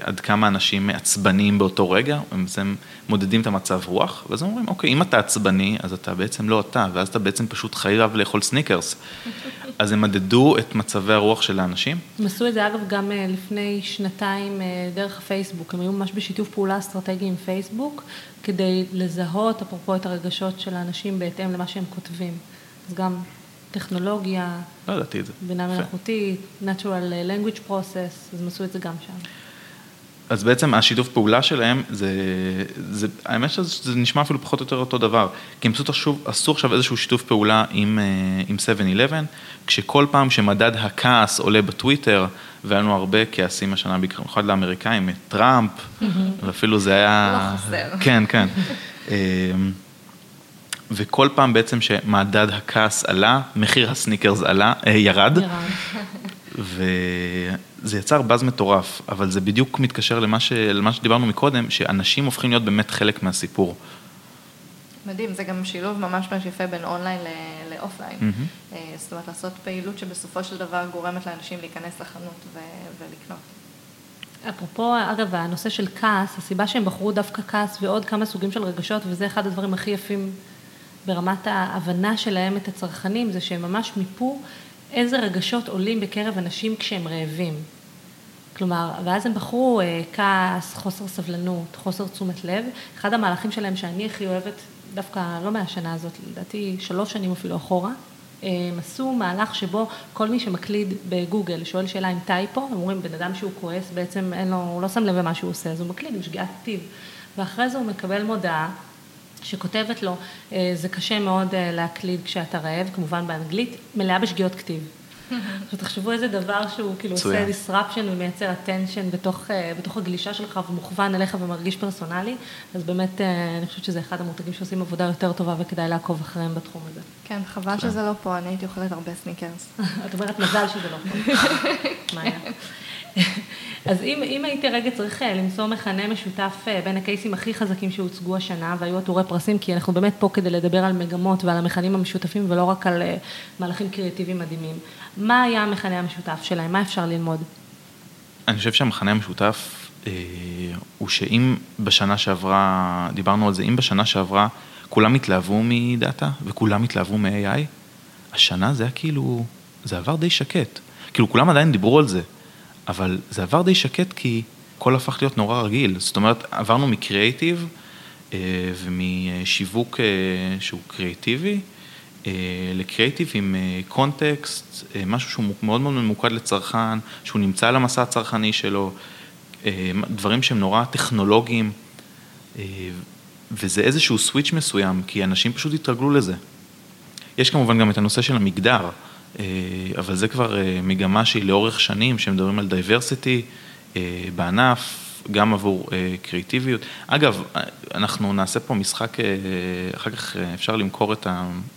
עד כמה אנשים עצבניים באותו רגע, הם בעצם מודדים את המצב רוח, ואז הם אומרים, אוקיי, אם אתה עצבני, אז אתה בעצם לא אתה, ואז אתה בעצם פשוט חייב לאכול סניקרס. אז הם מדדו את מצבי הרוח של האנשים. הם עשו את זה אגב גם לפני שנתיים דרך הפייסבוק, הם היו ממש בשיתוף פעולה אסטרטגי עם פייסבוק, כדי לזהות, אפרופו את הרגשות של האנשים בהתאם למה שהם כותבים. אז גם טכנולוגיה, לא ידעתי את זה. בינה מלאכותית, Natural Language Process, אז הם עשו את זה גם שם. אז בעצם השיתוף פעולה שלהם, זה, זה, האמת שזה נשמע אפילו פחות או יותר אותו דבר, כי הם פשוט עשו עכשיו איזשהו שיתוף פעולה עם, עם 7-11, כשכל פעם שמדד הכעס עולה בטוויטר, והיה לנו הרבה כעסים השנה, במיוחד לאמריקאים, טראמפ, ואפילו זה היה... לא חסר. כן, כן. וכל פעם בעצם שמדד הכעס עלה, מחיר הסניקרס עלה, ירד. ירד. וזה יצר באז מטורף, אבל זה בדיוק מתקשר למה, ש... למה שדיברנו מקודם, שאנשים הופכים להיות באמת חלק מהסיפור. מדהים, זה גם שילוב ממש ממש יפה בין אונליין לאופליין. Mm-hmm. זאת אומרת, לעשות פעילות שבסופו של דבר גורמת לאנשים להיכנס לחנות ו... ולקנות. אפרופו, אגב, הנושא של כעס, הסיבה שהם בחרו דווקא כעס ועוד כמה סוגים של רגשות, וזה אחד הדברים הכי יפים ברמת ההבנה שלהם את הצרכנים, זה שהם ממש מיפו איזה רגשות עולים בקרב אנשים כשהם רעבים. כלומר, ואז הם בחרו כעס, חוסר סבלנות, חוסר תשומת לב. אחד המהלכים שלהם שאני הכי אוהבת, דווקא לא מהשנה הזאת, לדעתי שלוש שנים אפילו אחורה, הם עשו מהלך שבו כל מי שמקליד בגוגל שואל שאלה עם טייפו, הם אומרים, בן אדם שהוא כועס, בעצם אין לו, הוא לא שם לב למה שהוא עושה, אז הוא מקליד עם שגיאת כתיב. ואחרי זה הוא מקבל מודעה שכותבת לו, זה קשה מאוד להקליד כשאתה רעב, כמובן באנגלית, מלאה בשגיאות כתיב. עכשיו תחשבו איזה דבר שהוא כאילו עושה disruption ומייצר attention בתוך, אה, בתוך הגלישה שלך ומוכוון אליך ומרגיש פרסונלי, אז באמת אה, אני חושבת שזה אחד המותגים שעושים עבודה יותר טובה וכדאי לעקוב אחריהם בתחום הזה. כן, חבל שזה לא פה, אני הייתי אוכלת הרבה סניקרס. את אומרת מזל שזה לא פה. מה היה? אז אם, אם הייתי רגע צריך אה, למצוא מכנה משותף בין הקייסים הכי חזקים שהוצגו השנה, והיו עטורי פרסים, כי אנחנו באמת פה כדי לדבר על מגמות ועל המכנים המשותפים, ולא רק על מהלכים קריאטיביים מדהימים. מה היה המכנה המשותף שלהם? מה אפשר ללמוד? אני חושב שהמכנה המשותף אה, הוא שאם בשנה שעברה, דיברנו על זה, אם בשנה שעברה כולם התלהבו מדאטה וכולם התלהבו מ-AI, השנה זה היה כאילו, זה עבר די שקט. כאילו כולם עדיין דיברו על זה. אבל זה עבר די שקט כי הכל הפך להיות נורא רגיל. זאת אומרת, עברנו מקריאייטיב אה, ומשיווק אה, שהוא קריאייטיבי, אה, לקריאייטיב עם context, משהו שהוא מאוד מאוד ממוקד לצרכן, שהוא נמצא על המסע הצרכני שלו, דברים שהם נורא טכנולוגיים, וזה איזשהו switch מסוים, כי אנשים פשוט התרגלו לזה. יש כמובן גם את הנושא של המגדר. אה, אבל זה כבר אה, מגמה שהיא לאורך שנים, שמדברים על diversity אה, בענף, גם עבור קריאיטיביות. אגב, אנחנו נעשה פה משחק, אחר כך אפשר למכור את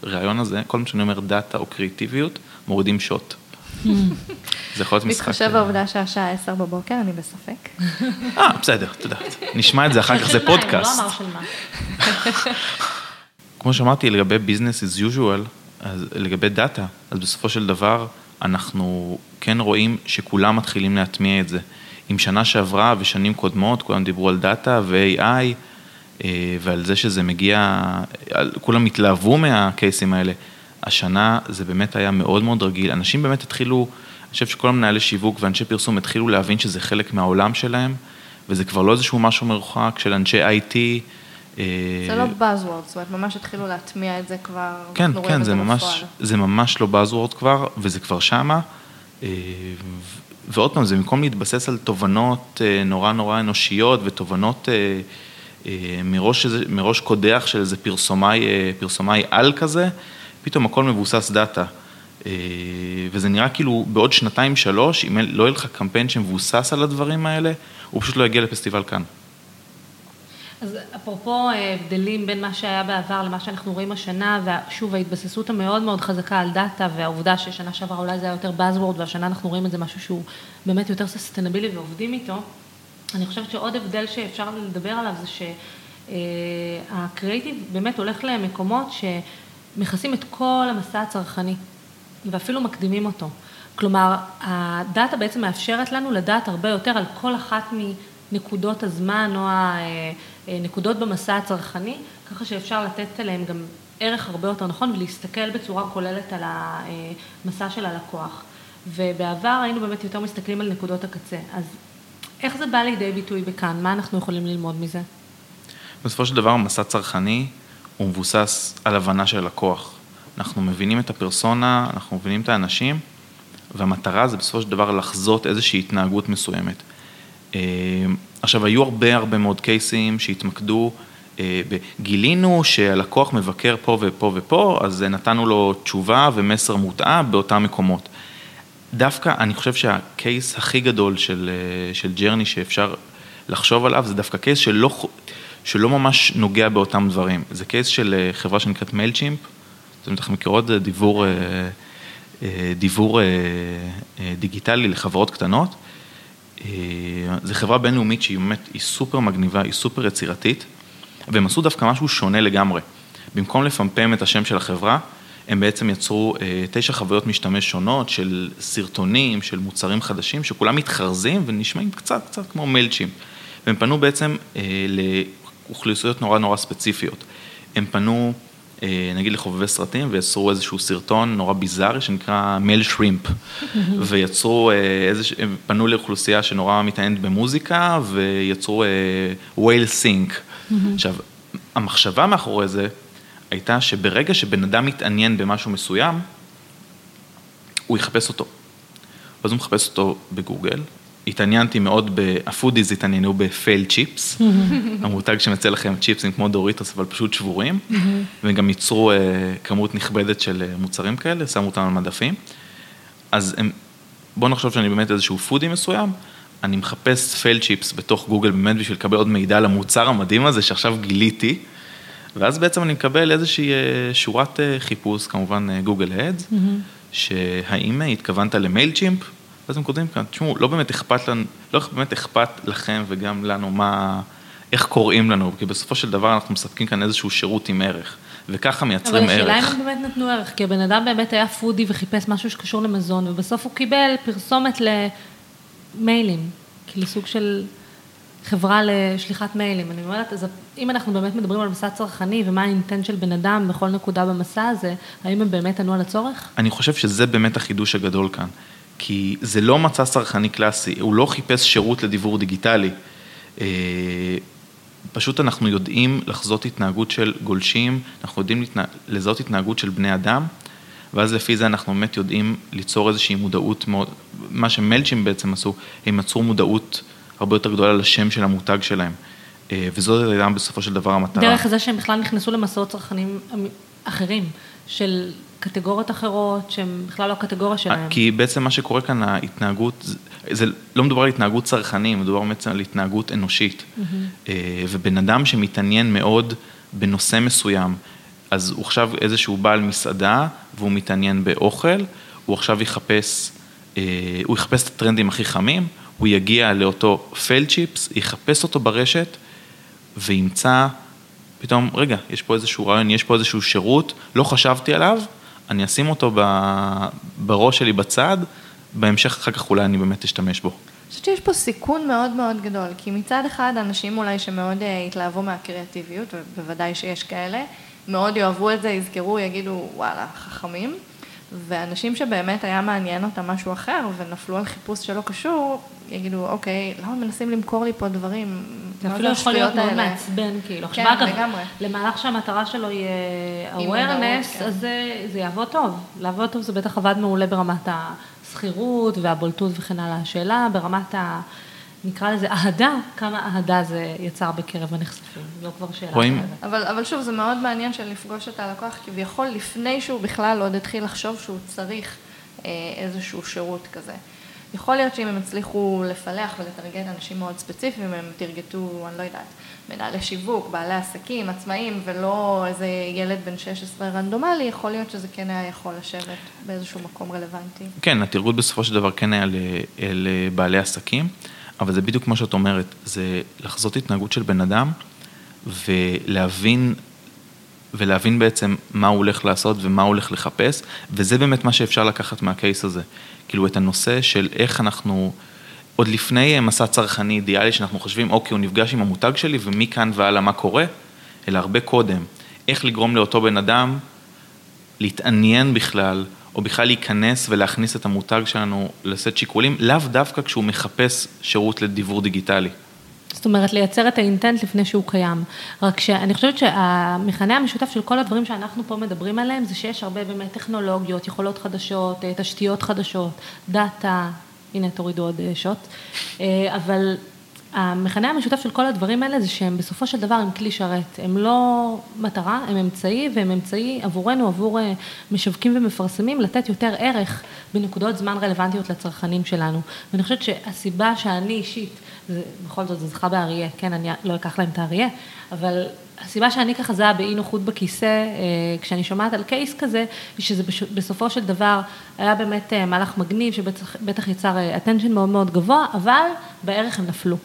הרעיון הזה, כל מה שאני אומר דאטה או קריאיטיביות, מורידים שוט. זה יכול להיות משחק. בהתחשב בעובדה שהשעה 10 בבוקר, אני בספק. אה, בסדר, את יודעת. נשמע את זה אחר כך, זה פודקאסט. לא אמר של מה. כמו שאמרתי, לגבי business as usual, אז לגבי דאטה, אז בסופו של דבר אנחנו כן רואים שכולם מתחילים להטמיע את זה. עם שנה שעברה ושנים קודמות, כולם דיברו על דאטה ו-AI אה, ועל זה שזה מגיע, כולם התלהבו מהקייסים האלה. השנה זה באמת היה מאוד מאוד רגיל, אנשים באמת התחילו, אני חושב שכל המנהלי שיווק ואנשי פרסום התחילו להבין שזה חלק מהעולם שלהם, וזה כבר לא איזשהו משהו מרוחק של אנשי IT, אה, זה לא Buzzword, זאת אומרת, ממש התחילו להטמיע את זה כבר, כן, כן, זה ממש, זה ממש לא Buzzword כבר, וזה כבר שמה. אה, ועוד פעם, זה במקום להתבסס על תובנות אה, נורא נורא אנושיות ותובנות מראש, מראש קודח של איזה פרסומאי, פרסומאי על כזה, פתאום הכל מבוסס דאטה. וזה נראה כאילו בעוד שנתיים שלוש, אם לא יהיה לך קמפיין שמבוסס על הדברים האלה, הוא פשוט לא יגיע לפסטיבל כאן. אז אפרופו אה, הבדלים בין מה שהיה בעבר למה שאנחנו רואים השנה, ושוב ההתבססות המאוד מאוד חזקה על דאטה, והעובדה ששנה שעברה אולי זה היה יותר Buzzword, והשנה אנחנו רואים את זה משהו שהוא באמת יותר סוסטיינבילי ועובדים איתו, אני חושבת שעוד הבדל שאפשר לדבר עליו זה שהקריאיטיב באמת הולך למקומות שמכסים את כל המסע הצרכני, ואפילו מקדימים אותו. כלומר, הדאטה בעצם מאפשרת לנו לדעת הרבה יותר על כל אחת מנקודות הזמן או אה, נקודות במסע הצרכני, ככה שאפשר לתת עליהם גם ערך הרבה יותר נכון ולהסתכל בצורה כוללת על המסע של הלקוח. ובעבר היינו באמת יותר מסתכלים על נקודות הקצה. אז איך זה בא לידי ביטוי בכאן? מה אנחנו יכולים ללמוד מזה? בסופו של דבר, מסע צרכני הוא מבוסס על הבנה של לקוח. אנחנו מבינים את הפרסונה, אנחנו מבינים את האנשים, והמטרה זה בסופו של דבר לחזות איזושהי התנהגות מסוימת. אה, עכשיו, היו הרבה הרבה מאוד קייסים שהתמקדו, אה, גילינו שהלקוח מבקר פה ופה ופה, אז נתנו לו תשובה ומסר מותאם באותם מקומות. דווקא, אני חושב שה case הכי גדול של, אה, של journey שאפשר לחשוב עליו, זה דווקא case שלא, שלא ממש נוגע באותם דברים. זה case של אה, חברה שנקראת Mailchimp, אתם בטח מכירות, זה דיבור, דיבור דיגיטלי לחברות קטנות. אה, זו חברה בינלאומית שהיא באמת, היא סופר מגניבה, היא סופר יצירתית, והם עשו דווקא משהו שונה לגמרי. במקום לפמפם את השם של החברה, הם בעצם יצרו אה, תשע חוויות משתמש שונות של סרטונים, של מוצרים חדשים, שכולם מתחרזים ונשמעים קצת קצת כמו מיילצ'ים. והם פנו בעצם אה, לאוכלוסיות נורא נורא ספציפיות. הם פנו אה, נגיד לחובבי סרטים, ויצרו איזשהו סרטון נורא ביזארי שנקרא MailShrimp, ויצרו, איזה, הם פנו לאוכלוסייה שנורא מתעניינת במוזיקה, ויצרו WhaleSynth. עכשיו, המחשבה מאחורי זה הייתה שברגע שבן אדם מתעניין במשהו מסוים, הוא יחפש אותו. אז הוא מחפש אותו בגוגל, התעניינתי מאוד, ה foodies התעניינו ב FailChips, המותג שמציע לכם צ'יפסים כמו דוריטוס, אבל פשוט שבורים, והם גם ייצרו אה, כמות נכבדת של אה, מוצרים כאלה, שמו אותם על מדפים. אז הם, בוא נחשוב שאני באמת איזשהו foodie מסוים, אני מחפש FailChips בתוך גוגל באמת בשביל לקבל עוד מידע על המוצר המדהים הזה שעכשיו גיליתי, ואז בעצם אני מקבל איזושהי אה, שורת אה, חיפוש, כמובן Google Ads, mm-hmm. שהאם התכוונת ל Mailchimp, ואז הם כותבים כאן, תשמעו, לא באמת אכפת לנו, לא באמת אכפת לכם וגם לנו מה, איך קוראים לנו, כי בסופו של דבר אנחנו מספקים כאן איזשהו שירות עם ערך. וככה מייצרים ערך. אבל השאלה אם הם באמת נתנו ערך, כי הבן אדם באמת היה פודי וחיפש משהו שקשור למזון, ובסוף הוא קיבל פרסומת למיילים, כאילו סוג של חברה לשליחת מיילים. אני אומרת, אז אם אנחנו באמת מדברים על מסע צרכני ומה האינטנט של בן אדם בכל נקודה במסע הזה, האם הם באמת ענו על הצורך? אני חושב שזה באמת החידוש הגדול כאן. כי זה לא מצע צרכני קלאסי, הוא לא חיפש שירות לדיוור דיגיטלי. אה, פשוט אנחנו יודעים לחזות התנהגות של גולשים, אנחנו יודעים לזהות התנהגות של בני אדם, ואז לפי זה אנחנו באמת יודעים ליצור איזושהי מודעות מאוד, מה שמלצ'ים בעצם עשו, הם יצרו מודעות הרבה יותר גדולה לשם של המותג שלהם. אה, וזאת הייתה בסופו של דבר המטרה. דרך זה שהם בכלל נכנסו למסעות צרכנים אחרים, של קטגוריות אחרות, שהן בכלל לא הקטגוריה שלהם. כי בעצם מה שקורה כאן, ההתנהגות, זה לא מדובר על התנהגות צרכנים, מדובר בעצם על התנהגות אנושית. Mm-hmm. ובן אדם שמתעניין מאוד בנושא מסוים, אז הוא עכשיו איזשהו בעל מסעדה, והוא מתעניין באוכל, הוא עכשיו יחפש, אה, הוא יחפש את הטרנדים הכי חמים, הוא יגיע לאותו פייל צ'יפס, יחפש אותו ברשת, וימצא פתאום, רגע, יש פה איזשהו רעיון, יש פה איזשהו שירות, לא חשבתי עליו, אני אשים אותו בראש שלי בצד, בהמשך אחר כך אולי אני באמת אשתמש בו. אני חושבת שיש פה סיכון מאוד מאוד גדול, כי מצד אחד אנשים אולי שמאוד אה, התלהבו מהקריאטיביות, ובוודאי שיש כאלה, מאוד יאהבו את זה, יזכרו, יגידו וואלה, חכמים. ואנשים שבאמת היה מעניין אותם משהו אחר ונפלו על חיפוש שלא קשור, יגידו, אוקיי, למה מנסים למכור לי פה דברים? זה אפילו יכול להיות מאוד מעצבן, כאילו. כן, לגמרי. למהלך שהמטרה שלו יהיה awareness, כן. אז זה, זה יעבוד טוב. לעבוד טוב זה בטח עבד מעולה ברמת השכירות והבולטות וכן הלאה. השאלה ברמת ה... נקרא לזה אהדה, כמה אהדה זה יצר בקרב הנחשפים, זו כבר שאלה רואים. אבל, אבל שוב, זה מאוד מעניין של לפגוש את הלקוח כביכול לפני שהוא בכלל עוד התחיל לחשוב שהוא צריך אה, איזשהו שירות כזה. יכול להיות שאם הם הצליחו לפלח ולטרגט אנשים מאוד ספציפיים, הם תרגטו, אני לא יודעת, מנהלי שיווק, בעלי עסקים, עצמאים, ולא איזה ילד בן 16 רנדומלי, יכול להיות שזה כן היה יכול לשבת באיזשהו מקום רלוונטי. כן, התרגות בסופו של דבר כן היה לבעלי עסקים. אבל זה בדיוק כמו שאת אומרת, זה לחזות התנהגות של בן אדם ולהבין, ולהבין בעצם מה הוא הולך לעשות ומה הוא הולך לחפש, וזה באמת מה שאפשר לקחת מהקייס הזה. כאילו את הנושא של איך אנחנו, עוד לפני מסע צרכני אידיאלי שאנחנו חושבים, אוקיי, הוא נפגש עם המותג שלי ומכאן והלאה מה קורה, אלא הרבה קודם, איך לגרום לאותו בן אדם להתעניין בכלל או בכלל להיכנס ולהכניס את המותג שלנו לסט שיקולים, לאו דווקא כשהוא מחפש שירות לדיוור דיגיטלי. זאת אומרת, לייצר את האינטנט לפני שהוא קיים. רק שאני חושבת שהמכנה המשותף של כל הדברים שאנחנו פה מדברים עליהם, זה שיש הרבה באמת טכנולוגיות, יכולות חדשות, אה, תשתיות חדשות, דאטה, הנה תורידו עוד אה, שוט, אה, אבל המכנה המשותף של כל הדברים האלה זה שהם בסופו של דבר הם כלי שרת, הם לא מטרה, הם אמצעי והם אמצעי עבורנו, עבור אה, משווקים ומפרסמים, לתת יותר ערך בנקודות זמן רלוונטיות לצרכנים שלנו. ואני חושבת שהסיבה שאני אישית, זה, בכל זאת זה זכה באריה, כן, אני לא אקח להם את האריה, אבל הסיבה שאני ככה זהה באי נוחות בכיסא, אה, כשאני שומעת על קייס כזה, היא שזה בסופו של דבר היה באמת אה, מהלך מגניב, שבטח יצר attention מאוד מאוד גבוה, אבל בערך הם נפלו.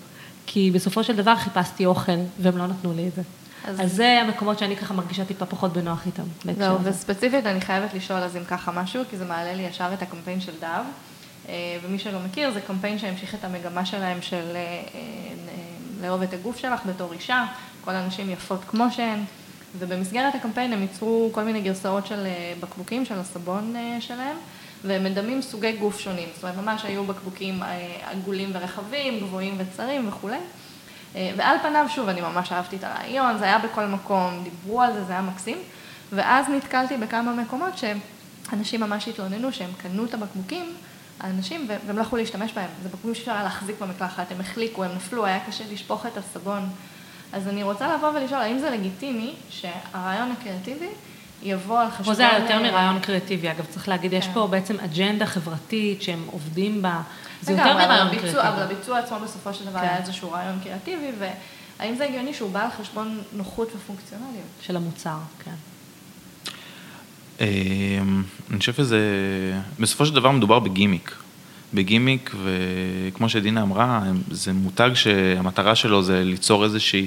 כי בסופו של דבר חיפשתי אוכל, והם לא נתנו לי את זה. אז, אז זה המקומות שאני ככה מרגישה טיפה פחות בנוח איתם. זהו, וספציפית אני חייבת לשאול אז אם ככה משהו, כי זה מעלה לי ישר את הקמפיין של דב, אה, ומי שלא מכיר, זה קמפיין שהמשיך את המגמה שלהם של אה, אה, לאהוב את הגוף שלך בתור אישה, כל הנשים יפות כמו שהן, ובמסגרת הקמפיין הם ייצרו כל מיני גרסאות של בקבוקים של הסבון שלהם. והם מדמים סוגי גוף שונים, זאת אומרת ממש היו בקבוקים אה, עגולים ורחבים, גבוהים וצרים וכולי. אה, ועל פניו, שוב, אני ממש אהבתי את הרעיון, זה היה בכל מקום, דיברו על זה, זה היה מקסים. ואז נתקלתי בכמה מקומות שאנשים ממש התלוננו שהם קנו את הבקבוקים, האנשים, והם לא יכלו להשתמש בהם. זה בקבוקים שאפשר היה להחזיק במקלחת, הם החליקו, הם נפלו, היה קשה לשפוך את הסבון. אז אני רוצה לבוא ולשאול, האם זה לגיטימי שהרעיון הקריאטיבי יבוא על חשבון... פה זה היה יותר מרעיון קריאטיבי, אגב, צריך להגיד, יש כן. פה בעצם אג'נדה חברתית שהם עובדים בה, זה יותר מרעיון קריאטיבי. אבל הביצוע עצמו בסופו של דבר כן. היה איזשהו רעיון קריאטיבי, והאם זה הגיוני שהוא בא על חשבון נוחות ופונקציונליות? של המוצר, כן. אמ, אני חושב שזה, בסופו של דבר מדובר בגימיק. בגימיק, וכמו שדינה אמרה, זה מותג שהמטרה שלו זה ליצור איזושהי, אה,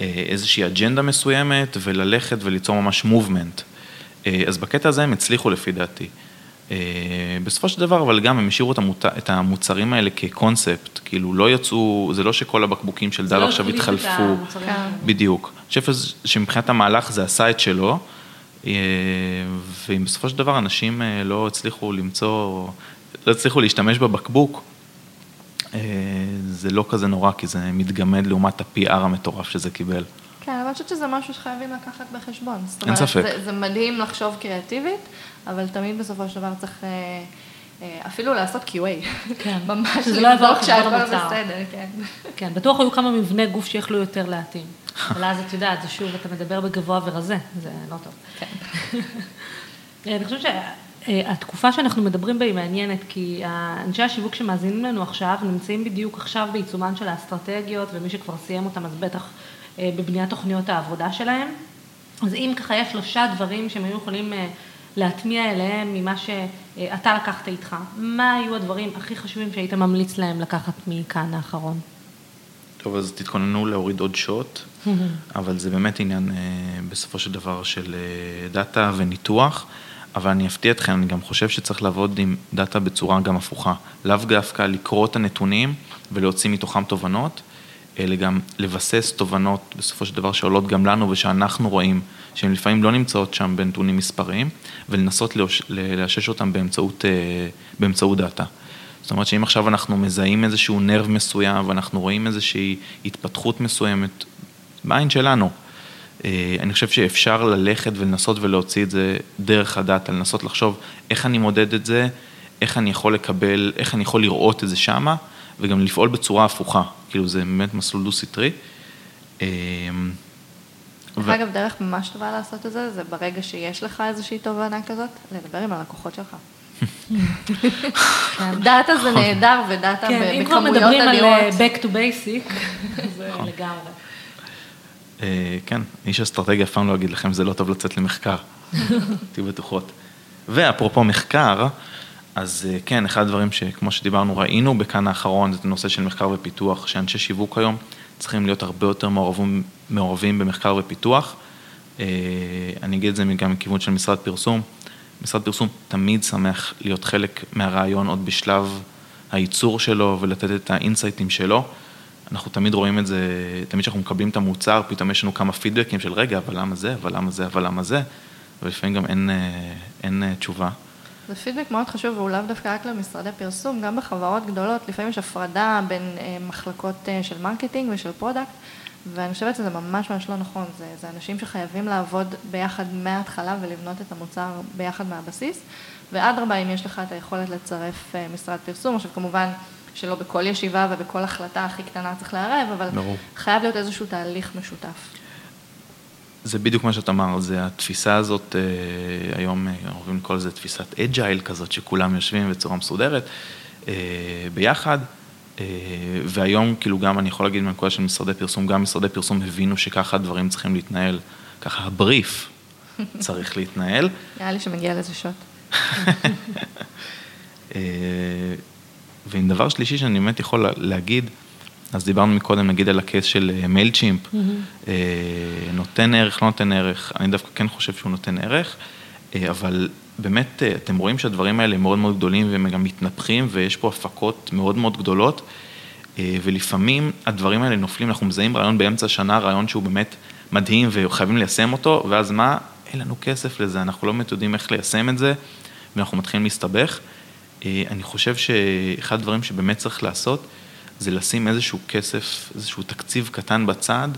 איזושהי אג'נדה מסוימת וללכת וליצור ממש מובמנט. אז בקטע הזה הם הצליחו לפי דעתי. אה, בסופו של דבר, אבל גם הם השאירו את, המות... את המוצרים האלה כקונספט, כאילו לא יצאו, זה לא שכל הבקבוקים של דל לא עכשיו התחלפו. כן. בדיוק. אני חושב שמבחינת המהלך זה עשה את שלו, אה, ואם בסופו של דבר אנשים אה, לא הצליחו למצוא, לא הצליחו להשתמש בבקבוק, אה, זה לא כזה נורא, כי זה מתגמד לעומת ה-PR המטורף שזה קיבל. כן, אבל אני חושבת שזה משהו שחייבים לקחת בחשבון. זאת אין אומרת, ספק. זה, זה מדהים לחשוב קריאטיבית, אבל תמיד בסופו של דבר צריך אה, אה, אפילו לעשות QA. כן. ממש שזה לא יבוא על לבדוק חשבון שהכל המוצר. בסדר, כן. כן, בטוח היו כמה מבני גוף שיכלו יותר להתאים. אבל אז את יודעת, זה שוב, אתה מדבר בגבוה ורזה, זה לא טוב. כן. אני חושבת שהתקופה שאנחנו מדברים בה היא מעניינת, כי אנשי השיווק שמאזינים לנו עכשיו, נמצאים בדיוק עכשיו בעיצומן של האסטרטגיות, ומי שכבר סיים אותם, אז בטח אה, בבניית תוכניות העבודה שלהם. אז אם ככה יש שלושה דברים שהם היו יכולים אה, להטמיע אליהם ממה שאתה לקחת איתך, מה היו הדברים הכי חשובים שהיית ממליץ להם לקחת מכאן האחרון? טוב, אז תתכוננו להוריד עוד שוט, אבל זה באמת עניין אה, בסופו של דבר של אה, דאטה וניתוח, אבל אני אפתיע אתכם, אני גם חושב שצריך לעבוד עם דאטה בצורה גם הפוכה. לאו דווקא לקרוא את הנתונים ולהוציא מתוכם תובנות, אלא גם לבסס תובנות בסופו של דבר שעולות גם לנו ושאנחנו רואים, שהן לפעמים לא נמצאות שם בנתונים מספריים, ולנסות לאשש אותם באמצעות, אה, באמצעות דאטה. זאת אומרת שאם עכשיו אנחנו מזהים איזשהו nerve מסוים ואנחנו רואים איזושהי התפתחות מסוימת בעין שלנו, אני חושב שאפשר ללכת ולנסות ולהוציא את זה דרך הדאטה, לנסות לחשוב איך אני מודד את זה, איך אני יכול לקבל, איך אני יכול לראות את זה שמה, וגם לפעול בצורה הפוכה, כאילו זה באמת מסלול דו-סטרי. אה, דרך ו- אגב, דרך ממש טובה לעשות את זה, זה ברגע שיש לך איזושהי תובנה כזאת, לדבר עם הלקוחות שלך. דאטה זה נהדר, ודאטה כן, ב- אם כבר בכמויות מדברים על אה, אדירות. back to basic, זה לגמרי. אה, כן, איש אסטרטגיה אף פעם לא אגיד לכם, זה לא טוב לצאת למחקר, תהיו בטוחות. ואפרופו מחקר, אז אה, כן, אחד הדברים שכמו שדיברנו, ראינו בכאן האחרון, זה הנושא של מחקר ופיתוח, שאנשי שיווק היום צריכים להיות הרבה יותר מעורבים, מעורבים במחקר ופיתוח. אה, אני אגיד את זה גם מכיוון של משרד פרסום. משרד פרסום תמיד שמח להיות חלק מהרעיון עוד בשלב הייצור שלו ולתת את האינסייטים שלו. אנחנו תמיד רואים את זה, תמיד כשאנחנו מקבלים את המוצר, פתאום יש לנו כמה פידבקים של רגע, אבל למה זה, אבל למה זה, אבל למה זה, ולפעמים גם אין, אה, אין אה, תשובה. זה פידבק מאוד חשוב, והוא לאו דווקא רק למשרדי פרסום, גם בחברות גדולות, לפעמים יש הפרדה בין אה, מחלקות של marketing ושל product, ואני חושבת שזה ממש ממש לא נכון, זה, זה אנשים שחייבים לעבוד ביחד מההתחלה ולבנות את המוצר ביחד מהבסיס, ואדרבה, אם יש לך את היכולת לצרף משרד פרסום, עכשיו כמובן שלא בכל ישיבה ובכל החלטה הכי קטנה צריך לערב, אבל ברור. חייב להיות איזשהו תהליך משותף. זה בדיוק מה שאת אמרת, זה התפיסה הזאת, אה, היום אה, אוהבים לקרוא לזה תפיסת אג'ייל כזאת, שכולם יושבים בצורה מסודרת אה, ביחד, והיום כאילו גם אני יכול להגיד מהנקודה של משרדי פרסום, גם משרדי פרסום הבינו שככה הדברים צריכים להתנהל, ככה הבריף צריך להתנהל. נראה לי שמגיע לזה שוט. אה, ועם דבר שלישי שאני באמת יכול להגיד, אז דיברנו מקודם נגיד על הקייס של מייל צ'ימפ, אה, נותן ערך, לא נותן ערך, אני דווקא כן חושב שהוא נותן ערך, אה, אבל באמת אה, אתם רואים שהדברים האלה הם מאוד מאוד גדולים והם גם מתנפחים ויש פה הפקות מאוד מאוד גדולות, אה, ולפעמים הדברים האלה נופלים, אנחנו מזהים רעיון באמצע השנה, רעיון שהוא באמת מדהים וחייבים ליישם אותו, ואז מה? אין לנו כסף לזה, אנחנו לא באמת יודעים איך ליישם את זה, ואנחנו מתחילים להסתבך. אה, אני חושב שאחד הדברים שבאמת צריך לעשות, זה לשים איזשהו כסף, איזשהו תקציב קטן בצד,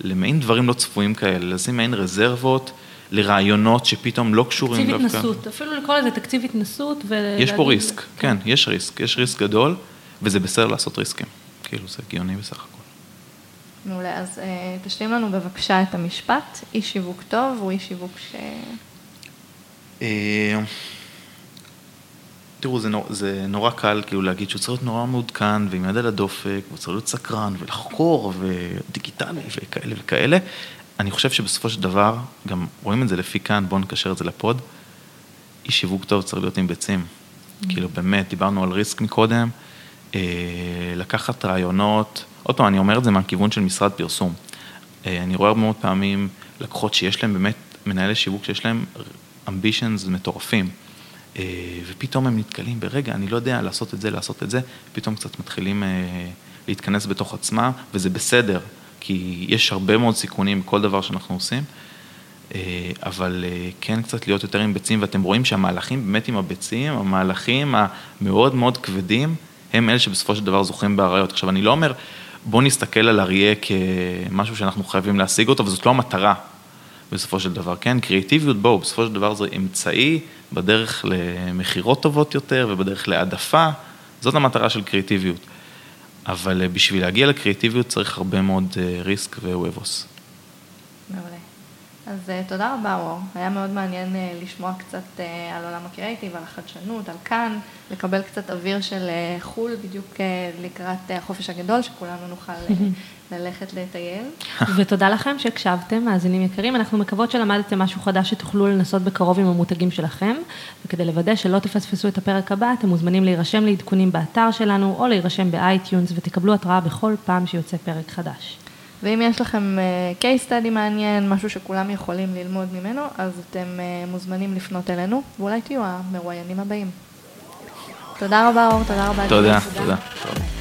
למעין דברים לא צפויים כאלה, לשים מעין רזרבות לרעיונות שפתאום לא קשורים תקציב דווקא. התנסות, אפילו לקרוא לזה תקציב התנסות. ו- יש פה ריסק, כן, יש ריסק, יש ריסק גדול, וזה בסדר לעשות ריסקים, כאילו זה הגיוני בסך הכל. מעולה, אז תשלים לנו בבקשה את המשפט, איש שיווק טוב הוא איש שיווק ש... תראו, זה, נור, זה נורא קל כאילו להגיד שהוא צריך להיות נורא מעודכן ועם יד על הדופק, והוא צריך להיות סקרן ולחקור ודיגיטלי וכאלה וכאלה. אני חושב שבסופו של דבר, גם רואים את זה לפי כאן, בואו נקשר את זה לפוד, איש שיווק טוב צריך להיות עם ביצים. Mm-hmm. כאילו באמת, דיברנו על ריסק מקודם, אה, לקחת רעיונות, עוד פעם, אני אומר את זה מהכיוון של משרד פרסום. אה, אני רואה הרבה מאוד פעמים לקוחות שיש להם באמת, מנהלי שיווק שיש להם אמבישנס מטורפים. אה, ופתאום הם נתקלים ברגע, אני לא יודע לעשות את זה, לעשות את זה, פתאום קצת מתחילים אה, להתכנס בתוך עצמם, וזה בסדר, כי יש הרבה מאוד סיכונים בכל דבר שאנחנו עושים, אה, אבל כן קצת להיות יותר עם ביצים, ואתם רואים שהמהלכים באמת עם הביצים, המהלכים המאוד מאוד כבדים, הם אלה שבסופו של דבר זוכים באריות. עכשיו, אני לא אומר, בואו נסתכל על אריה כמשהו שאנחנו חייבים להשיג אותו, וזאת לא המטרה. בסופו של דבר, כן? קריאיטיביות, בואו, בסופו של דבר זה אמצעי בדרך למכירות טובות יותר ובדרך להעדפה, זאת המטרה של קריאיטיביות. אבל אה, בשביל להגיע לקריאיטיביות צריך הרבה מאוד ריסק ווובוס. מעולה. אז uh, תודה רבה, אור. היה מאוד מעניין לשמוע קצת על עולם הקריאיטיב, על החדשנות, על כאן, לקבל קצת אוויר של חו"ל, בדיוק לקראת החופש הגדול, שכולנו נוכל ללכת לטייל. ותודה לכם שהקשבתם, מאזינים יקרים. אנחנו מקוות שלמדתם משהו חדש שתוכלו לנסות בקרוב עם המותגים שלכם, וכדי לוודא שלא תפספסו את הפרק הבא, אתם מוזמנים להירשם לעדכונים באתר שלנו, או להירשם ב iTunes, ותקבלו התראה בכל פעם שיוצא פרק חדש. ואם יש לכם uh, case study מעניין, משהו שכולם יכולים ללמוד ממנו, אז אתם uh, מוזמנים לפנות אלינו, ואולי תהיו המרואיינים הבאים. תודה רבה אור, תודה רבה. תודה, תודה. תודה.